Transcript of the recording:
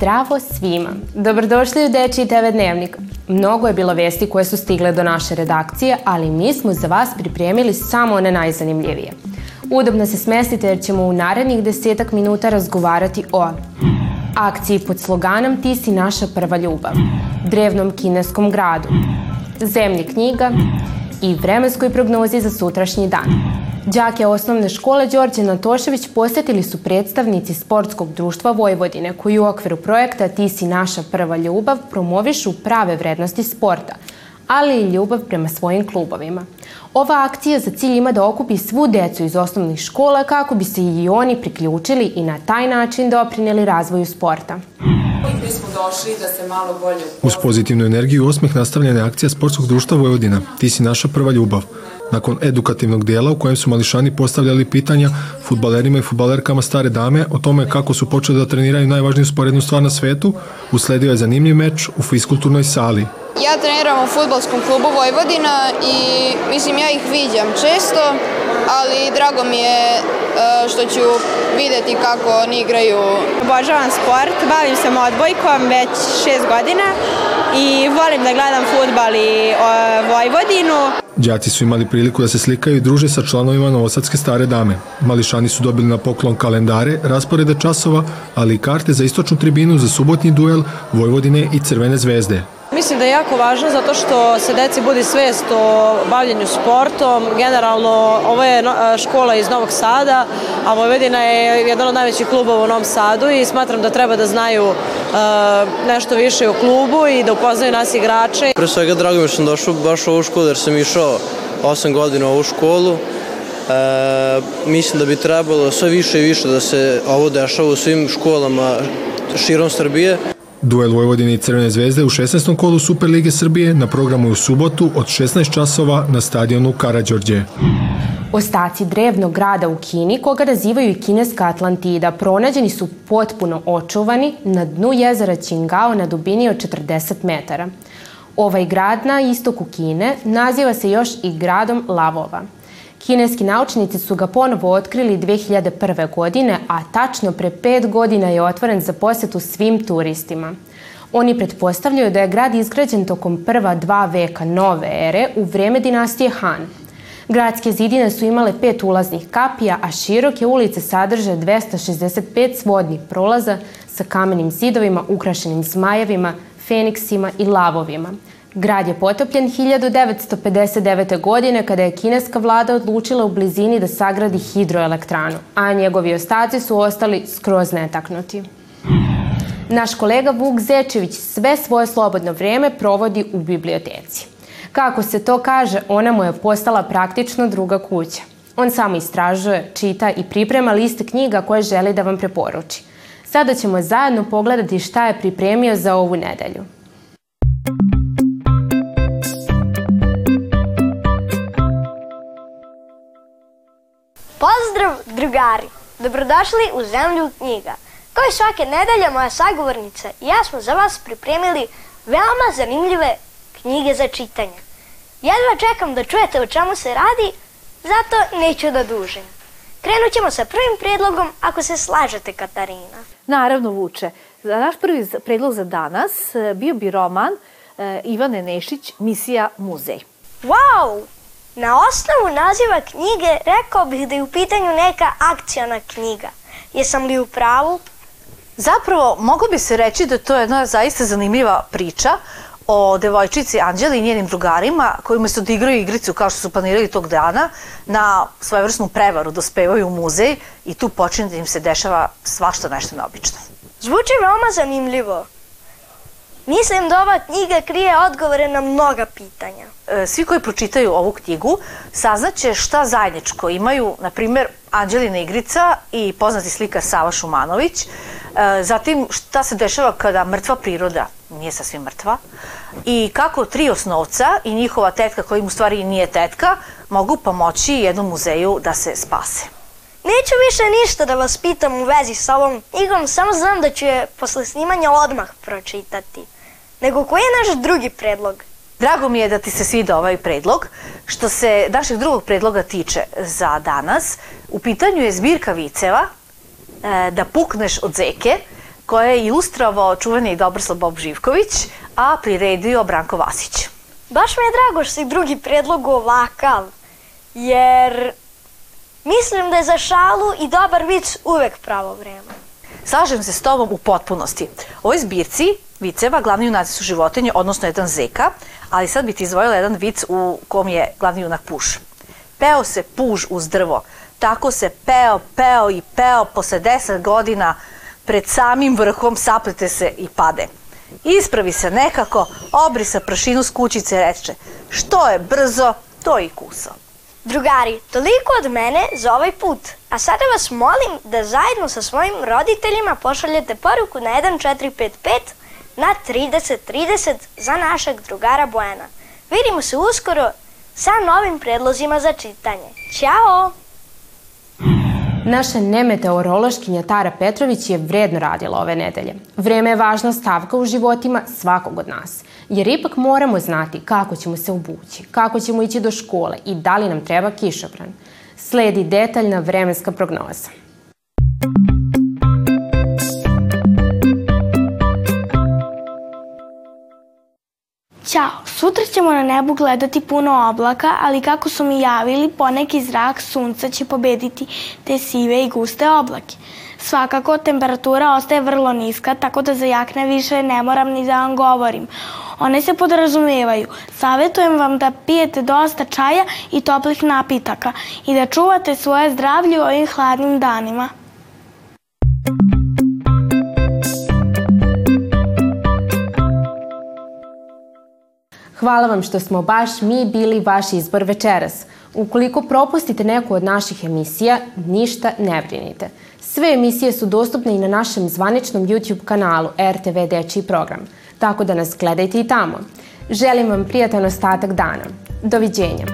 Zdravo svima! Dobrodošli u Dečiji TV Dnevnik. Mnogo je bilo vesti koje su stigle do naše redakcije, ali mi smo za vas pripremili samo one najzanimljivije. Udobno se smestite jer ćemo u narednih desetak minuta razgovarati o akciji pod sloganom Ti si naša prva ljubav, drevnom kineskom gradu, zemlji knjiga i vremenskoj prognozi za sutrašnji dan. Đake osnovne škole Đorđe Natošević posetili su predstavnici Sportskog društva Vojvodine koji u okviru projekta Ti si naša prva ljubav promovišu prave vrednosti sporta, ali i ljubav prema svojim klubovima. Ova akcija za cilj ima da okupi svu decu iz osnovnih škola kako bi se i oni priključili i na taj način doprineli razvoju sporta. da se malo bolje Uz pozitivnu energiju i osmeh nastavljena je akcija Sportskog društva Vojvodina. Ti si naša prva ljubav. Nakon edukativnog dijela u kojem su mališani postavljali pitanja futbalerima i futbalerkama stare dame o tome kako su počeli da treniraju najvažniju sporednu stvar na svetu, usledio je zanimljiv meč u fiskulturnoj sali. Ja treniram u futbolskom klubu Vojvodina i mislim ja ih viđam često, ali drago mi je e, što ću videti kako oni igraju. Obožavam sport, bavim se odbojkom već šest godina i volim da gledam futbal i Vojvodinu. Đaci su imali priliku da se slikaju i druže sa članovima Novosadske stare dame. Mališani su dobili na poklon kalendare, rasporede časova, ali i karte za istočnu tribinu za subotnji duel Vojvodine i Crvene zvezde. Mislim da je jako važno zato što se deci budi svest o bavljenju sportom. Generalno, ovo je škola iz Novog Sada, a Vojvodina je jedan od najvećih klubova u Novom Sadu i smatram da treba da znaju uh, nešto više o klubu i da upoznaju nas igrače. Pre svega drago mi sam došao baš u ovu školu jer sam išao 8 godina u ovu školu. E, mislim da bi trebalo sve više i više da se ovo dešava u svim školama širom Srbije. Duel Vojvodine i Crvene zvezde u 16. kolu Superlige Srbije na programu je u subotu od 16 časova na stadionu Karadžorđe. Ostaci drevnog grada u Kini, koga nazivaju i kineska Atlantida, pronađeni su potpuno očuvani na dnu jezera Qingao na dubini od 40 metara. Ovaj grad na istoku Kine naziva se još i gradom lavova – Kineski naučnici su ga ponovo otkrili 2001. godine, a tačno pre pet godina je otvoren za posetu svim turistima. Oni pretpostavljaju da je grad izgrađen tokom prva dva veka nove ere u vreme dinastije Han. Gradske zidine su imale pet ulaznih kapija, a široke ulice sadrže 265 svodnih prolaza sa kamenim zidovima ukrašenim zmajevima, feniksima i lavovima – Grad je potopljen 1959. godine kada je kineska vlada odlučila u blizini da sagradi hidroelektranu, a njegovi ostaci su ostali skroz netaknuti. Naš kolega Vuk Zečević sve svoje slobodno vreme provodi u biblioteci. Kako se to kaže, ona mu je postala praktično druga kuća. On samo istražuje, čita i priprema liste knjiga koje želi da vam preporuči. Sada ćemo zajedno pogledati šta je pripremio za ovu nedelju. Pozdrav, drugari! Dobrodošli u Zemlju knjiga. Kao i svake nedelje, moja sagovornica i ja smo za vas pripremili veoma zanimljive knjige za čitanje. Jedva čekam da čujete o čemu se radi, zato neću da dužim. Krenut ćemo sa prvim predlogom, ako se slažete, Katarina. Naravno, Vuče. Za naš prvi predlog za danas e, bio bi roman e, Ivane Nešić, Misija muzej. Wow! Na osnovu naziva knjige rekao bih da je u pitanju neka akcijona knjiga. Jesam li u pravu? Zapravo, mogu bi se reći da to je jedna zaista zanimljiva priča o devojčici Anđeli i njenim drugarima koji umesto da igraju igricu kao što su planirali tog dana na svojevrsnu prevaru dospevaju u muzej i tu počinje da im se dešava svašta nešto neobično. Zvuči veoma zanimljivo. Mislim da ova knjiga krije odgovore na mnoga pitanja. E, svi koji pročitaju ovu knjigu saznaće šta zajedničko imaju, na primer, Anđelina Igrica i poznati slikar Sava Šumanović, e, zatim šta se dešava kada mrtva priroda nije sasvim mrtva i kako tri osnovca i njihova tetka koja im u stvari nije tetka mogu pomoći jednom muzeju da se spase. Neću više ništa da vas pitam u vezi sa ovom knjigom, samo znam da ću je posle snimanja odmah pročitati. Nego koji je naš drugi predlog? Drago mi je da ti se svida ovaj predlog. Što se našeg drugog predloga tiče za danas, u pitanju je zbirka viceva e, da pukneš od zeke, koje je ilustrovao čuveni Dobroslav Bob Živković, a priredio Branko Vasić. Baš mi je drago što si drugi predlog ovakav, jer mislim da je za šalu i dobar vic uvek pravo vreme. Slažem se s tobom u potpunosti. Ovoj zbirci viceva glavni junaci su životinje, odnosno jedan zeka, ali sad bi ti izvojila jedan vic u kom je glavni junak puš. Peo se puž uz drvo, tako se peo, peo i peo posle deset godina pred samim vrhom saplete se i pade. Ispravi se nekako, obrisa prašinu s kućice reče, što je brzo, to i kuso. Drugari, toliko od mene za ovaj put. A sada vas molim da zajedno sa svojim roditeljima pošaljete poruku na 1455 na 3030 za našeg drugara Bojana. Vidimo se uskoro sa novim predlozima za čitanje. Ćao! Naša nemeteorološkinja Tara Petrović je vredno radila ove nedelje. Vreme je važna stavka u životima svakog od nas, jer ipak moramo znati kako ćemo se obući, kako ćemo ići do škole i da li nam treba kišobran. Sledi detaljna vremenska prognoza. Ćao, sutra ćemo na nebu gledati puno oblaka, ali kako su mi javili, poneki zrak sunca će pobediti te sive i guste oblake. Svakako, temperatura ostaje vrlo niska, tako da za jakne više ne moram ni da vam govorim. One se podrazumevaju. Savetujem vam da pijete dosta čaja i toplih napitaka i da čuvate svoje zdravlje u ovim hladnim danima. Hvala vam što smo baš mi bili vaš izbor večeras. Ukoliko propustite neku od naših emisija, ništa ne brinite. Sve emisije su dostupne i na našem zvaničnom YouTube kanalu RTV Dečiji program, tako da nas gledajte i tamo. Želim vam prijatan ostatak dana. Doviđenja.